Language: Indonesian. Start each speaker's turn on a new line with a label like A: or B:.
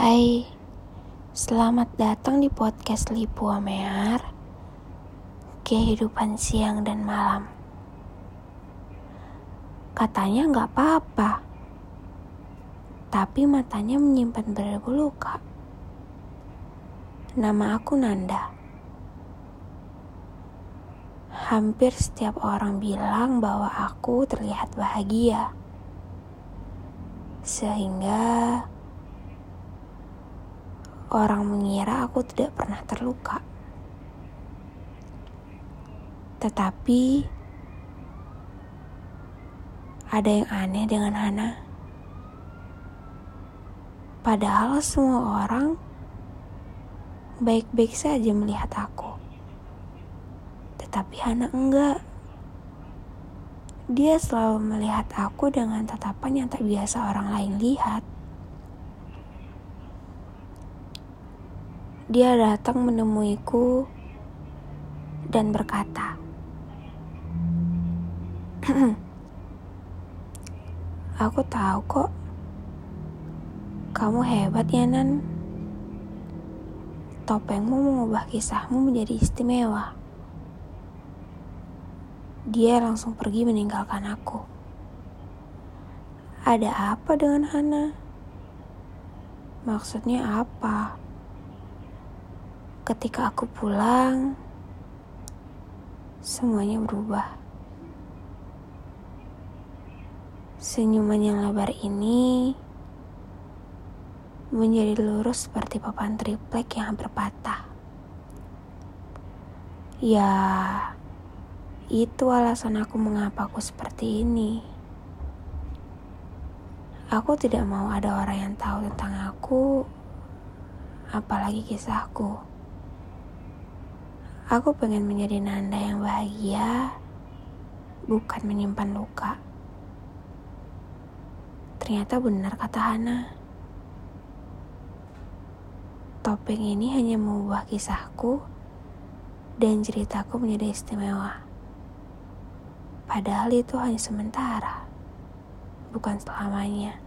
A: Hai, selamat datang di podcast Lipu Amear Kehidupan siang dan malam. Katanya nggak apa-apa Tapi matanya menyimpan beribu luka. Nama aku Nanda. Hampir setiap orang bilang bahwa aku terlihat bahagia Sehingga orang mengira aku tidak pernah terluka. Tetapi ada yang aneh dengan Hana. Padahal semua orang baik-baik saja melihat aku. Tetapi Hana enggak. Dia selalu melihat aku dengan tatapan yang tak biasa orang lain lihat. Dia datang menemuiku dan berkata, "Aku tahu kok, kamu hebat ya, Nan. Topengmu mengubah kisahmu menjadi istimewa." Dia langsung pergi meninggalkan aku. Ada apa dengan Hana? Maksudnya apa? Ketika aku pulang, semuanya berubah. Senyuman yang lebar ini menjadi lurus seperti papan triplek yang hampir patah. Ya, itu alasan aku mengapa aku seperti ini. Aku tidak mau ada orang yang tahu tentang aku, apalagi kisahku. Aku pengen menjadi Nanda yang bahagia, bukan menyimpan luka. Ternyata benar kata Hana. Topeng ini hanya mengubah kisahku dan ceritaku menjadi istimewa. Padahal itu hanya sementara, bukan selamanya.